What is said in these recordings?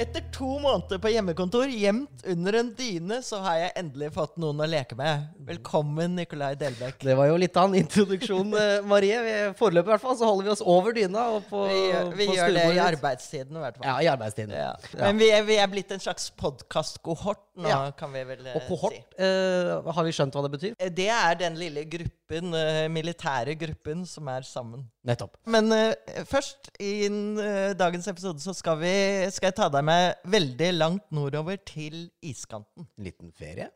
Etter to måneder på hjemmekontor, gjemt under en dyne, så har jeg endelig fått noen å leke med. Velkommen, Nikolai Delbekk. Det var jo litt av en introduksjon, eh, Marie. Foreløpig i hvert fall så holder vi oss over dyna. Og på, Vi, vi på gjør det i arbeidstiden, i hvert fall. Ja, i arbeidstiden. Ja. Ja. Men vi er, vi er blitt en slags podkastkohort nå, Ja. kan vi vel si. Og kohort, si. eh, har vi skjønt hva det betyr? Eh, Det er den lille gruppen, eh, militære gruppen, som er sammen. Nettopp. Men eh, først, i eh, dagens episode, så skal, vi, skal jeg ta deg med veldig langt nordover til iskanten. En liten ferie.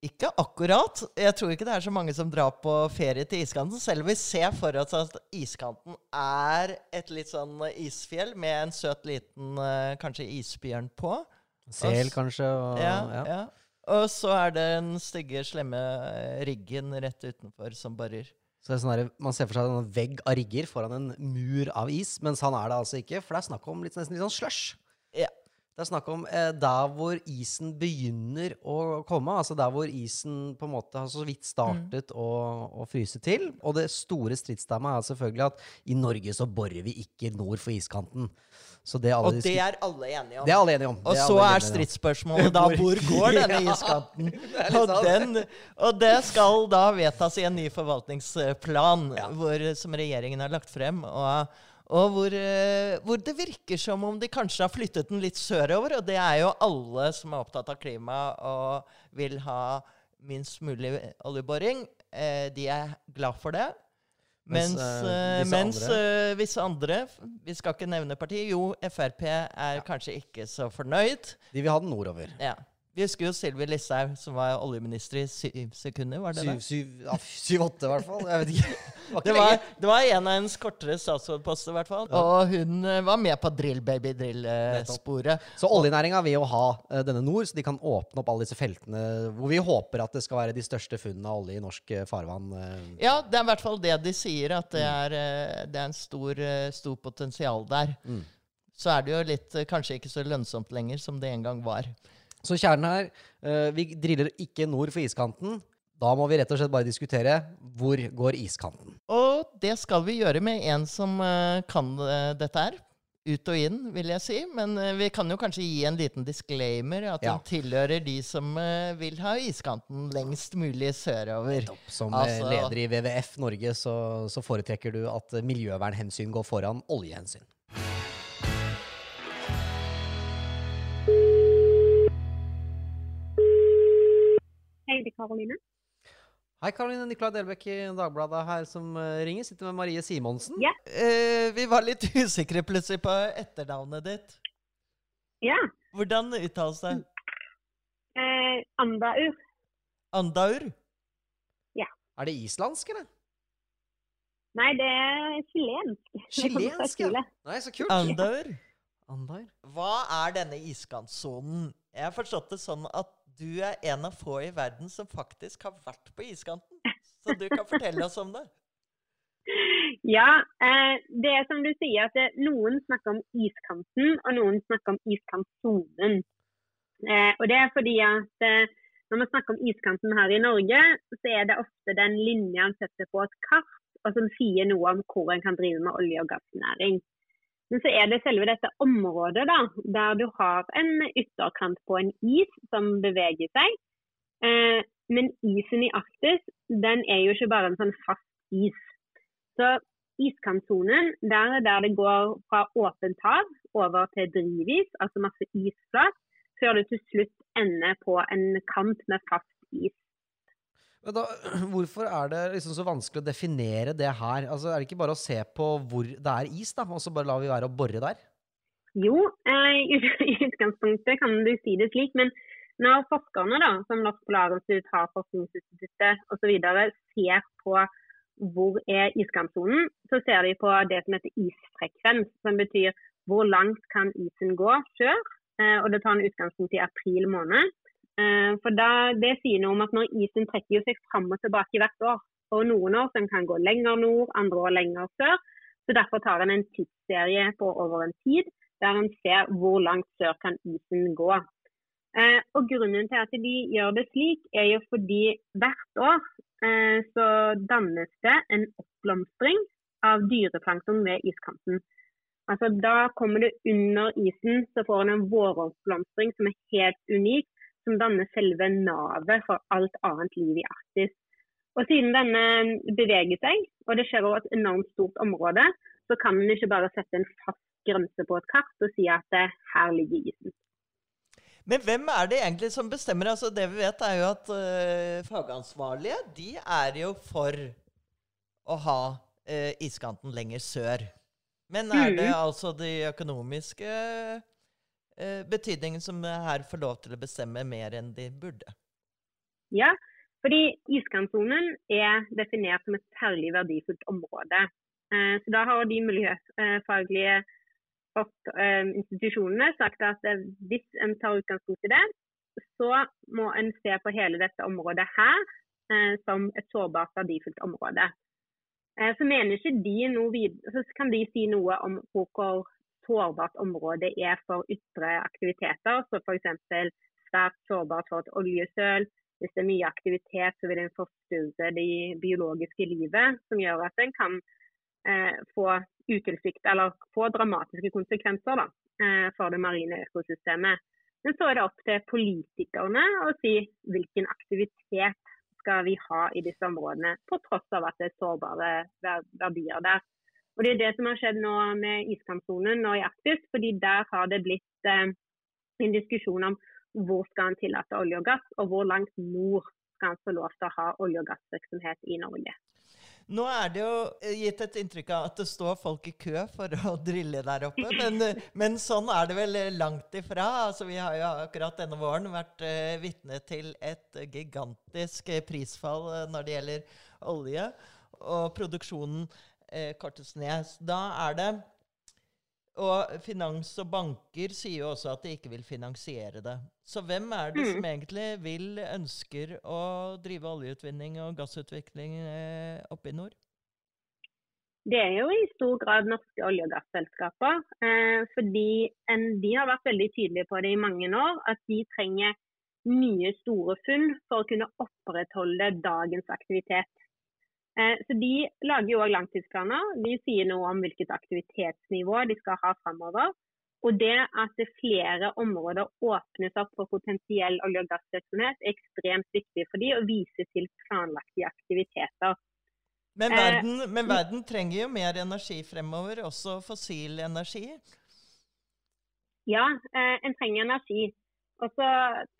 Ikke akkurat. Jeg tror ikke det er så mange som drar på ferie til iskanten. Selv om vi ser for oss at iskanten er et litt sånn isfjell med en søt liten eh, kanskje isbjørn på. Sel, kanskje. Og, Ja, ja. ja. Og så er det den stygge, slemme riggen rett utenfor som borer. Så det sånn der, Man ser for seg en vegg av rigger foran en mur av is, mens han er det altså ikke. For det er snakk om litt, nesten litt sånn slush. Det er snakk om eh, der hvor isen begynner å komme. Altså der hvor isen på en måte har så vidt startet å, å fryse til. Og det store stridsstemmet er selvfølgelig at i Norge så borer vi ikke nord for iskanten. Så det alle Og det er alle enige om. det er alle enige om. Og er så er stridsspørsmålet da hvor går denne iskanten? Og, den, og det skal da vedtas i en ny forvaltningsplan Ja. hvor, som regjeringen har lagt frem. Og, og hvor, eh, hvor det virker som om de kanskje har flyttet den litt sørover. Og det er jo alle som er opptatt av klima og vil ha minst mulig oljeboring. Eh, de er glad for det. Mens, Mens, eh, mens andre- visse andre, vi skal ikke nevne partiet. jo, Frp er kanskje ikke så fornøyd. De vil ha den nordover. Ja. Vi husker jo Sylvi Listhaug, som var oljeminister i syv sekunder, var det Syv-åtte, syv, ja, syv-åtte, i hvert fall. Jeg vet ikke. var Det var, det var en av hennes kortere statsrådposter, i hvert fall. Og hun eh, var med på drill baby drill-sporet. Så oljenæringa vil jo ha eh, denne nord, så de kan åpne opp alle disse feltene hvor vi håper at det skal være de største funnene av olje i norsk eh, farvann. ja, det er i hvert fall det de sier, at det er, det er en stor, stor potensial der. Mm. Så er det jo litt, kanskje ikke så lønnsomt lenger som det en gang var. Så kjernen her, eh, vi driller ikke nord for iskanten. Da må vi rett og slett bare diskutere hvor går iskanten. Og det skal vi gjøre med en som eh, kan eh, dette her. Ut og inn, vil jeg si. Men vi kan jo kanskje gi en liten disclaimer. At Ja. den tilhører de som vil ha iskanten lengst mulig sørover. Som Altså- leder i WWF Norge så, så foretrekker du at miljøvernhensyn går foran oljehensyn. Hei, det er Karoline. Hei, Karoline Nicolai Delbekk i Dagbladet her som eh, ringer. Sitter med Marie Simonsen. Ja. Eh, vi var litt usikre plutselig på etternavnet ditt. Ja. Hvordan uttales det? Eh, Andaur. Andaur? Er det islandsk, eller? Nei, det er chilensk. Chilensk, ja. Nei, så kult. Andaur? Andaur. Hva er denne iskantsonen? Jeg har forstått det sånn at du er en av få i verden som faktisk har vært på iskanten. Så du kan fortelle oss om det. Ja, eh, det er som du sier at noen snakker om iskanten, og noen snakker om iskantsonen. Eh, og det er fordi at eh, når vi snakker om iskanten her i Norge, så er det ofte den linja en setter på et kart, og som sier noe om hvor en kan drive med olje- og gassnæring. Men så er det selve dette området da, der du har en ytterkant på en is som beveger seg. Eh, men isen i Arktis den er jo ikke bare en sånn fast is. Så iskantsonen, der er der det går fra åpent hav over til drivis, altså masse isflat, før du til slutt ender på en kant med fast is. Men da, hvorfor er det liksom så vanskelig å definere det her? Altså, er det ikke bare å se på hvor det er is, da, og så bare lar vi være å bore der? Jo, eh, i utgangspunktet kan du si det slik, men når forskerne da, som Norsk Polarinstitutt, Havforskningsinstituttet osv. ser på hvor er iskantsonen, så ser de på det som heter isfrekvens, som betyr hvor langt kan isen gå før. Eh, og det tar en utgangspunkt i april måned. Eh, for da, Det sier noe om at når isen trekker seg fram og tilbake hvert år, og noen år som kan gå lenger nord, andre år lenger sør, så Så Derfor tar en en tidsserie på over en tid, der en ser hvor langt sør kan isen gå. Eh, og Grunnen til at de gjør det slik, er jo fordi hvert år eh, så dannes det en oppblomstring av dyreplankton ved iskanten. Altså Da kommer det under isen, så får en en våroppblomstring som er helt unik, som danner selve navet for alt annet liv i Arktis. Og Siden denne beveger seg, og det skjer over et enormt stort område, så kan en ikke bare sette en fast grense på et kart og si at det, her ligger isen. Men hvem er det egentlig som bestemmer? Altså, det vi vet, er jo at uh, fagansvarlige de er jo for å ha uh, iskanten lenger sør. Men er det mm. altså de økonomiske uh, betydningen som her får lov til å bestemme mer enn de burde? Ja, fordi iskantsonen er definert som et særlig verdifullt område. Så da har de miljøfaglige Eh, institusjonene sagt at eh, hvis en tar utgangspunkt i det, så må en se på hele dette området her eh, som et sårbart, verdifullt område. Så mener ikke de videre, så kan de si noe om hvor sårbart området er for ytre aktiviteter. Så f.eks. svært sårbart for et oljesøl. Hvis det er mye aktivitet, så vil en forstyrre det biologiske livet, som gjør at en kan eh, få utilsikt, eller få dramatiske konsekvenser da, eh, for det marine økosystemet. Men så er det opp til politikerne å si hvilken aktivitet skal vi ha i disse områdene, på tross av at det er sårbare verdier der. Og Det er det som har skjedd nå med iskantsonen og i Arktis, fordi der har det blitt eh, en diskusjon om hvor skal en tillate olje og gass, og hvor langt nord skal en få lov til å ha olje- og gassvirksomhet i Norge. Nå er det jo eh, gitt et inntrykk av at det står folk i kø for å drille der oppe, men, eh, men sånn er det vel langt ifra. Altså, vi har jo akkurat denne våren vært uh, vitne til et gigantisk prisfall når det gjelder olje, og produksjonen uh, kortes ned. Da er det og finans og banker sier jo også at de ikke vil finansiere det. Så hvem er det mm. som egentlig vil, ønsker å drive oljeutvinning og gassutvikling eh, oppe i nord? Det er jo i stor grad norske olje- og gasselskaper. Eh, fordi en, de har vært veldig tydelige på det i mange år, at de trenger nye store funn for å kunne opprettholde dagens aktivitet. Eh, så De lager jo også langtidsplaner. De sier noe om hvilket aktivitetsnivå de skal ha framover. Og det at flere områder åpnes opp for potensiell olje- og gassvirksomhet, er ekstremt viktig for de å vise til planlagte aktiviteter. Men eh, verden, men verden, trenger jo mer energi fremover, også fossil energi? Ja, eh, en trenger energi. Og så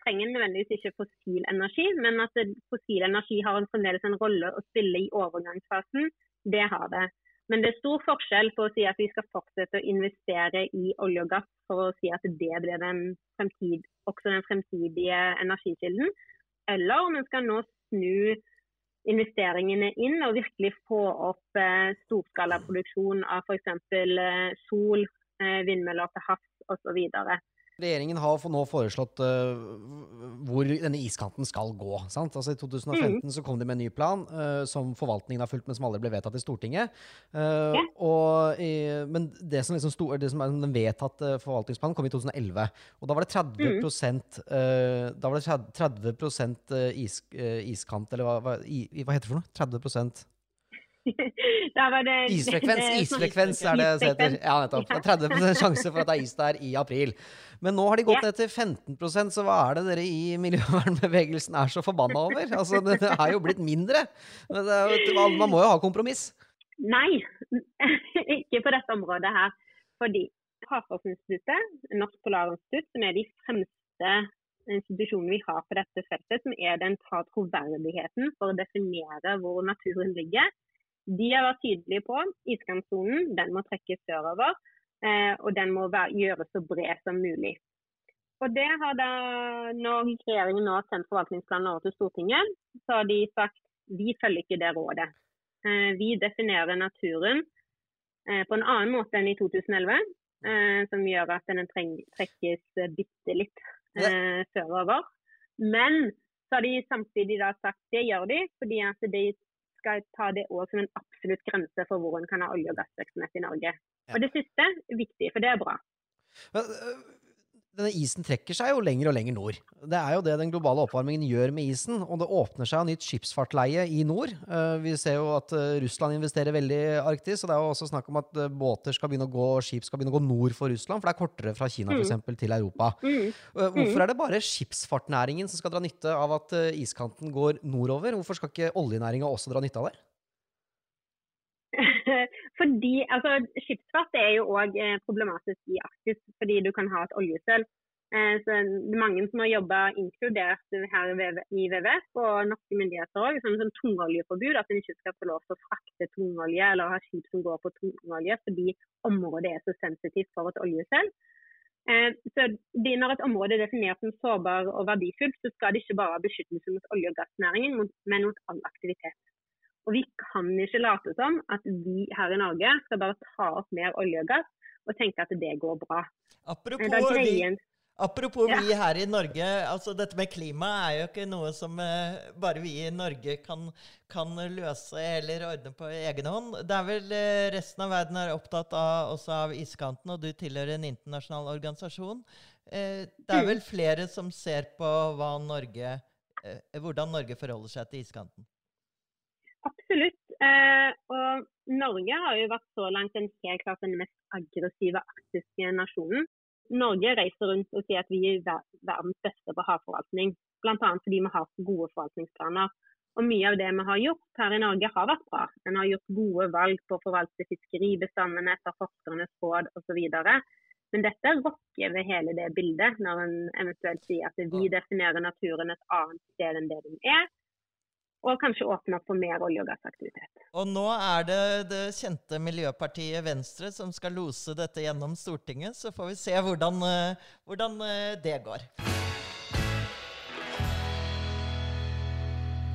trenger en nødvendigvis ikke fossil energi, men at fossil energi har en fremdeles en rolle å spille i overgangsfasen, det har det. Men det er stor forskjell på å si at vi skal fortsette å investere i olje og gass for å si at det blir den fremtid, også den fremtidige energikilden, eller om en skal nå snu investeringene inn og virkelig få opp eh, storskalaproduksjon av f.eks. Eh, sol, eh, vindmøller til havs osv. Regjeringen har nå foreslått uh, hvor denne iskanten skal gå. Sant? Altså I 2015 mm. så kom de med en ny plan uh, som forvaltningen har fulgt, men som aldri ble vedtatt i Stortinget. Uh, ja. og, men det som, liksom sto, det som er den vedtatte forvaltningsplanen, kom i 2011. Og da var det 30 mm. Da var det 30 is, iskant, eller hva, hva, i, hva heter det for noe? 30 isfrekvens, isfrekvens er det det heter. Ja, nettopp. 30 sjanse for at det er is der i april. Men nå har de gått ned til 15% så hva er det dere i miljøvernbevegelsen er så forbanna over? Altså, det er jo blitt mindre. Man må jo ha kompromiss? Nei, ikke på dette området her. Fordi Havforskningsinstituttet, Norsk Polarinstitutt, som er de fremste institusjonene vi har på dette feltet, som er den tar troverdigheten for å definere hvor naturen ligger, de har vært tydelige på iskantsonen den må trekkes sørover, eh, og den må være, gjøres så bred som mulig. Og det har da, Når regjeringen nå har sendt forvaltningsplanen over til Stortinget, så har de sagt vi følger ikke det rådet. Eh, vi definerer naturen eh, på en annen måte enn i 2011, eh, som gjør at den trekkes bitte litt sørover. Men så har de samtidig sagt det gjør de fordi at de skal ta det også som en absolutt grense for hvor en kan ha olje- og gassvirksomhet i Norge. Og det siste er viktig, for det er bra. Denne isen trekker seg jo lenger og lenger nord. Det er jo det den globale oppvarmingen gjør med isen. Og det åpner seg jo nytt skipsfartleie i nord. Eh, vi ser jo at eh, Russland investerer veldig i Arktis. Og det er jo også snakk om at eh, båter skal begynne å gå, og skip skal begynne å gå nord for Russland. For det er kortere fra Kina for eksempel, til Europa. Mm. Eh, Hvorfor er det bare skipsfartnæringen som skal dra nytte av at iskanten går nordover? Hvorfor skal ikke oljenæringa også dra nytte av det? Fordi, altså, Skipsfart er jo òg problematisk i Arktis, fordi du kan ha et oljesøl. Eh, så mange som har jobba inkludert her i WWF og norske myndigheter òg. som sånn tungoljeforbud, at en ikke skal få lov til å frakte tungolje eller ha skip som går på tungolje fordi området er så sensitivt for et oljesøl. Eh, så Når et område er definert som sårbar og verdifullt, så skal det ikke bare ha beskyttelse mot olje- og gassnæringen, men mot all aktivitet. Og Vi kan ikke late som at vi her i Norge skal bare ta opp mer olje og gass og tenke at det går bra. Apropos, vi, apropos Ja. vi her i Norge. altså Dette med klima er jo ikke noe som eh, bare vi i Norge kan, kan løse eller ordne på egen hånd. Det er vel eh, Resten av verden er opptatt av, også av iskanten, og du tilhører en internasjonal organisasjon. Eh, det er Mm. vel flere som ser på Norge, hvordan Norge forholder seg til iskanten? Absolutt. Eh, og Norge har jo vært så langt den helt klart den mest aggressive arktiske nasjonen. Norge reiser rundt og sier at vi er verdens beste på havforvaltning. Bl.a. fordi vi har gode forvaltningsplaner. Og Mye av det vi har gjort her i Norge har vært bra. En har gjort gode valg på å forvalte fiskeribestandene etter forskernes råd osv. Men dette rokker ved hele det bildet, når en eventuelt sier at vi definerer naturen et annet sted enn det den er. Og kanskje åpne opp for mer olje- og gassaktivitet. Og nå er det det kjente miljøpartiet Venstre som skal lose dette gjennom Stortinget. Så får vi se hvordan, eh, hvordan eh, det går.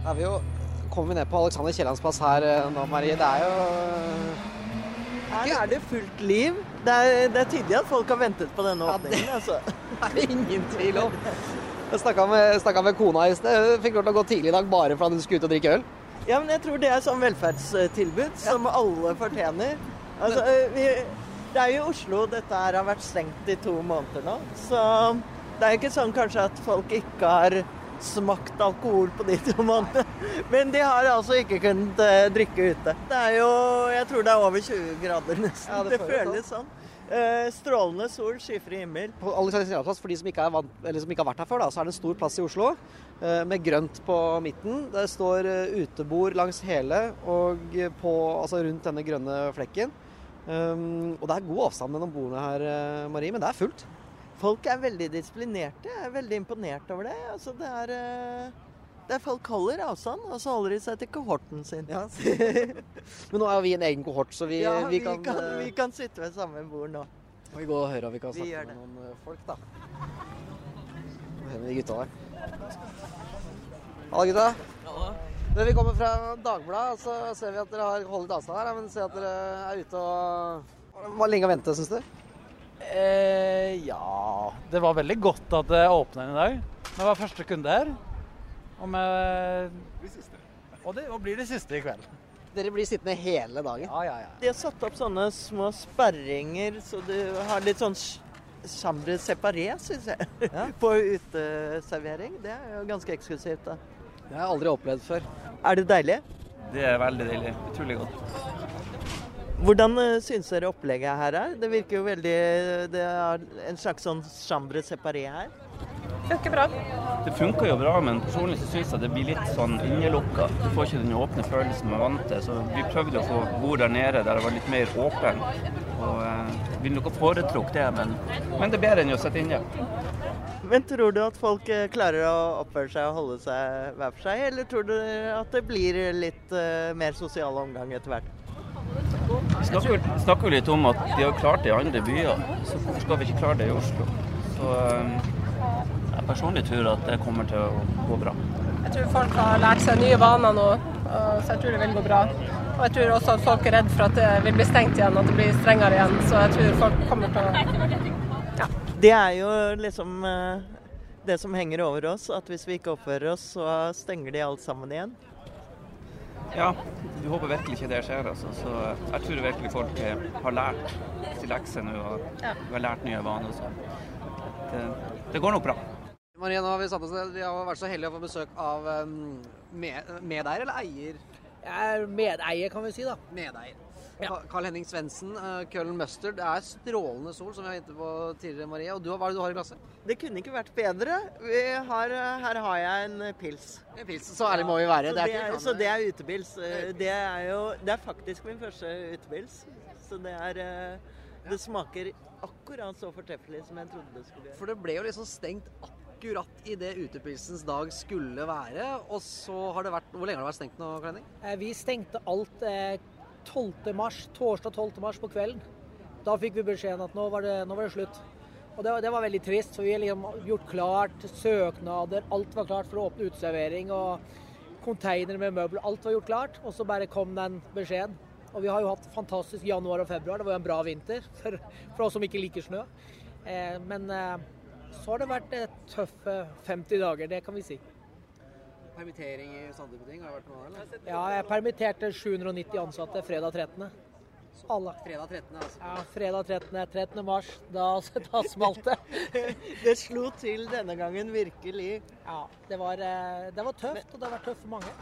Da er vi jo kommet ned på Alexander Kiellands plass her eh, nå, Marie. Det er jo Her er det fullt liv. Det er, det er tydelig at folk har ventet på denne Ja, det- åpningen. altså. Det er ingen tvil om. Jeg snakka med, med kona i sted. Hun fikk lov til å gå tidlig i dag bare for at hun skulle ut og drikke øl. Ja, men jeg tror det er sånn velferdstilbud som alle fortjener. Altså, vi, det er jo i Oslo dette her har vært stengt i to måneder nå. Så det er ikke sånn kanskje at folk ikke har smakt alkohol på de to månedene. Men de har altså ikke kunnet eh, drikke ute. Det er jo Jeg tror det er over 20 grader nesten. Ja, det det, føles sånn. Eh, strålende sol, skyfri himmel. På Alexander Kiellands plass, for de som ikke, vant, eller som ikke har vært her før, da, så er det en stor plass i Oslo eh, med grønt på midten. Det står eh, utebord langs hele og på, altså rundt denne grønne flekken. Um, og det er god avstand mellom bordene her, eh, Marie, men det er fullt. Folk er veldig disiplinerte. Jeg er veldig imponert over det. Altså, det er, eh, det er Folk holder avstand, og så holder de seg til kohorten sin. Ja. men nå er jo vi en egen kohort, så vi, Ja, vi kan, kan, vi kan sitte ved samme bord nå. Må vi gå og høre om vi kan snakke vi med noen eh, folk, da. Hva med de gutta der? Halla, gutta. Du, vi kommer fra Dagbladet, så ser vi at dere har holdt avstand her, men ser at dere er ute og Var lenge å vente, syns du? Eh, ja Det var veldig godt at det åpna i dag. Det var første kunde her. Og, vi, og det og blir det siste i kveld. Dere blir sittende hele dagen. Ja, ja, ja. De har satt opp sånne små sperringer, så du har litt sånn ch- chambre separé, syns jeg, på uteservering. Det er jo ganske eksklusivt. da. Det har jeg aldri opplevd før. Er det deilig? Det er veldig deilig. Utrolig godt. Hvordan uh, syns dere opplegget her er? Det virker jo veldig Det er en slags sånn chambre separé her. Funker bra. Det funker jo bra, men personlig så syns jeg det blir litt sånn innelukka. Du får ikke den åpne følelsen man er vant til. Så vi prøvde å få bord der nede der det var litt mer åpen. Og eh, ville nok ha foretrukket det, men, men det er bedre enn å sitte inne. Men tror du at folk eh, klarer å oppføre seg og holde seg hver for seg, eller tror du at det blir litt uh, mer sosial omgang etter hvert? Vi snakker, snakker litt om at de har klart det i andre byer, så hvorfor skal vi ikke klare det i Oslo? Så eh, jeg personlig tror at det kommer til å gå bra. Jeg tror folk har lært seg nye vaner nå, så jeg tror det vil gå bra. Og jeg tror også at folk er redd for at det vil bli stengt igjen, at det blir strengere igjen. Så jeg tror folk kommer til å Det er jo liksom eh, det som henger over oss, at hvis vi ikke oppfører oss, så stenger de alt sammen igjen. Ja, du håper virkelig ikke det skjer. Altså. Så jeg tror virkelig folk eh, har lært sin lekse nå og Ja. har lært nye vaner. Så det, det går nok bra. Maria, nå har vi satt oss ned. Vi har vært så heldige å få besøk av um, med, medeier eller eier? Jeg er medeier, kan vi si. da. Medeier. Carl Henning Svendsen, uh, Køllen Mustard. Det er strålende sol, som vi har hittet på tidligere, Maria. Og du, hva er det du har i glasset? Det kunne ikke vært bedre. Vi har, her har jeg en pils. En pils, Så ærlig må vi være. Så Det er det er, så det er utepils. Det er jo Det er faktisk min første utepils. Så det er Det smaker akkurat så fortreffelig som jeg trodde det skulle gjøre. For det ble jo liksom stengt akkurat i det utepilsens dag skulle være. Og så har det vært Hvor lenge har det vært stengt nå, Carl Eh, Vi stengte alt eh, 12. mars, torsdag 12. mars på kvelden. Da fikk vi beskjeden at nå var det, nå var det slutt. Og det, det var veldig trist, for vi har liksom gjort klart søknader, alt var klart for å åpne uteservering. og konteiner med møbler, alt var gjort klart. Og så bare kom den beskjeden. Og vi har jo hatt fantastisk januar og februar. Det var jo en bra vinter for, for oss som ikke liker snø. Eh, men eh, så har det vært eh, tøffe 50 dager, det kan vi si. Permittering i type har det vært noe av? Ja, jeg permitterte 790 ansatte fredag 13. Alle. Fredag 13., altså. Ja, fredag 13. 13. mars. Da, da smalt det. Det slo til denne gangen, virkelig. Ja, det var, eh, det var tøft, og det har vært tøft for mange.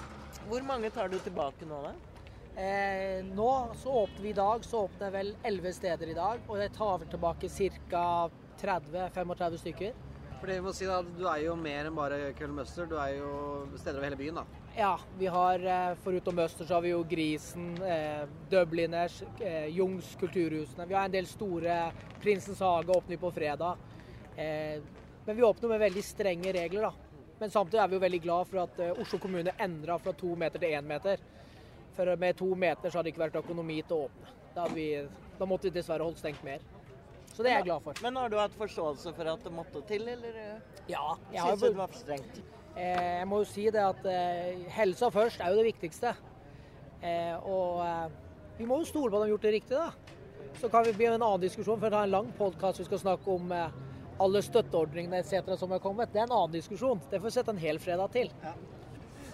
Hvor mange tar du tilbake nå, da? Eh, nå så åpner vi i dag, så åpner jeg vel 11 steder i dag. Og jeg tar vel tilbake ca. 30-35 stykker. Fordi vi må si da, Du er jo mer enn bare Kølmøster. Du er jo steder over hele byen, da. Ja, vi har forutom foruten Møster så har vi jo Grisen, eh, Dubliners, eh, Jungs kulturhusene. Vi har en del store Prinsens hage åpner vi på fredag. Eh, men vi åpner med veldig strenge regler, da. Men samtidig er vi jo veldig glad for at eh, Oslo kommune endra fra to meter til én meter. For med to meter så hadde det ikke vært økonomi til å åpne. Da, vi, da måtte vi dessverre holdt stengt mer. Så det er jeg glad for. Men har du hatt forståelse for at det måtte til, eller? Ja. jeg har- Syns du det var for strengt? Eh, jeg må jo si det at eh, helsa først er jo det viktigste. Eh, og eh, vi må jo stole på at de har gjort det riktig, da. Så kan vi bli en annen diskusjon, for det er en lang podkast vi skal snakke om eh, alle støtteordningene etc. som er kommet. Det er en annen diskusjon. Det får vi sette en hel fredag til.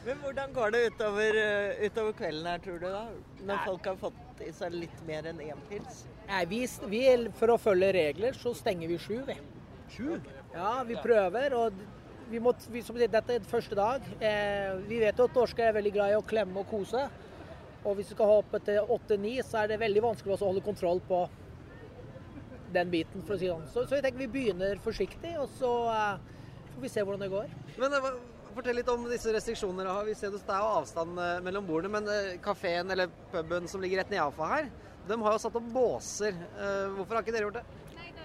Men hvordan går det utover, eh, utover kvelden her, tror du da? Når folk har fått i seg litt mer enn én pils? Nei, vi, vi, for å følge regler, så stenger vi sju, vi. Sju? Ja, vi prøver. og vi må, vi, som sier, Dette er første dag. Eh, vi vet jo at norske er veldig glad i å klemme og kose. Og hvis vi skal hoppe til åtte-ni, så er det veldig vanskelig å holde kontroll på den biten. for å si sånn. Så, så jeg tenker vi begynner forsiktig, og så eh, får vi se hvordan det går. Men det hva- Fortell litt om disse restriksjonene. Vi ser det er jo avstand eh, mellom bordene, men eh, kafeen eller puben som ligger rett nedenfor her, de har jo satt opp båser. Eh, Hvorfor har ikke dere gjort det?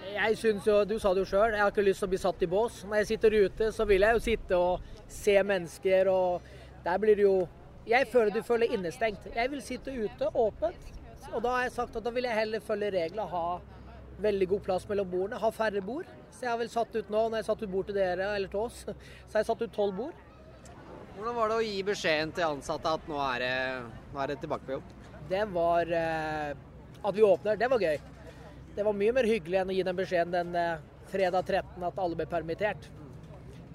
Jeg synes jo, Du sa det jo sjøl, jeg har ikke lyst til å bli satt i bås. Når jeg sitter ute, så vil jeg jo sitte og se mennesker, og der blir det jo Jeg føler du føler innestengt. Jeg vil sitte ute, åpent. Og da har jeg sagt at da vil jeg heller følge reglene, ha veldig god plass mellom bordene, Har færre bord. Så jeg har vel satt ut nå, når jeg satt ut bord til dere, eller til oss, så har jeg satt ut tolv bord. Hvordan var det å gi beskjeden til ansatte at nå er det, nå er det tilbake på jobb? Det var eh, At vi åpner, det var gøy. Det var mye mer hyggelig enn å gi den beskjeden den eh, fredag 13 at alle ble permittert.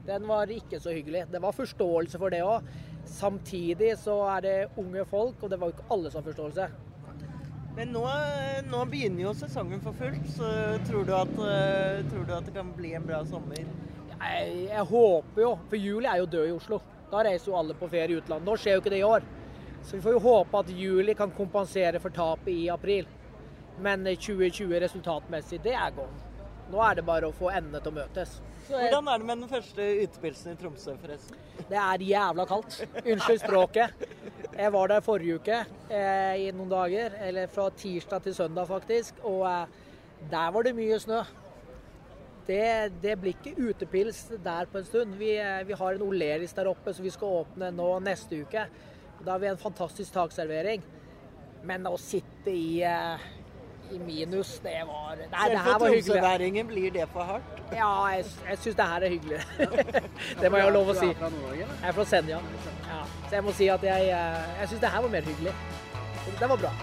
Den var ikke så hyggelig. Det var forståelse for det òg. Samtidig så er det unge folk, og det var jo ikke alle som har forståelse. Men nå, nå begynner jo sesongen for fullt, så tror du, at, eh, tror du at det kan bli en bra sommer? Jeg, jeg håper jo, for juli er jo død i Oslo. Da reiser jo alle på ferie i utlandet. Nå skjer jo ikke det i år. Så vi får jo håpe at juli kan kompensere for tapet i april. Men eh, 2020 resultatmessig, det er gone. Nå er det bare å få endene til å møtes. Hvordan er det med den første utepilsen i Tromsø, forresten? Det er jævla kaldt. Unnskyld språket. Jeg var der forrige uke eh, i noen dager, eller fra tirsdag til søndag faktisk, og eh, der var det mye snø. Det, det blir ikke utepils der på en stund. Vi, eh, vi har en Oleris der oppe så vi skal åpne nå neste uke. Da har vi en fantastisk takservering. Men å sitte i, eh, i minus, det var Nei, det Selv her for var hyggelig. tromsøværingen blir det for hardt. Ja, jeg, jeg syns det her er hyggelig. det må jeg ha lov å si. Du er fra Nord-Norge. Jeg er fra Senja. Ja. Så jeg må si at jeg, eh, jeg syns det her var mer hyggelig. Det var bra.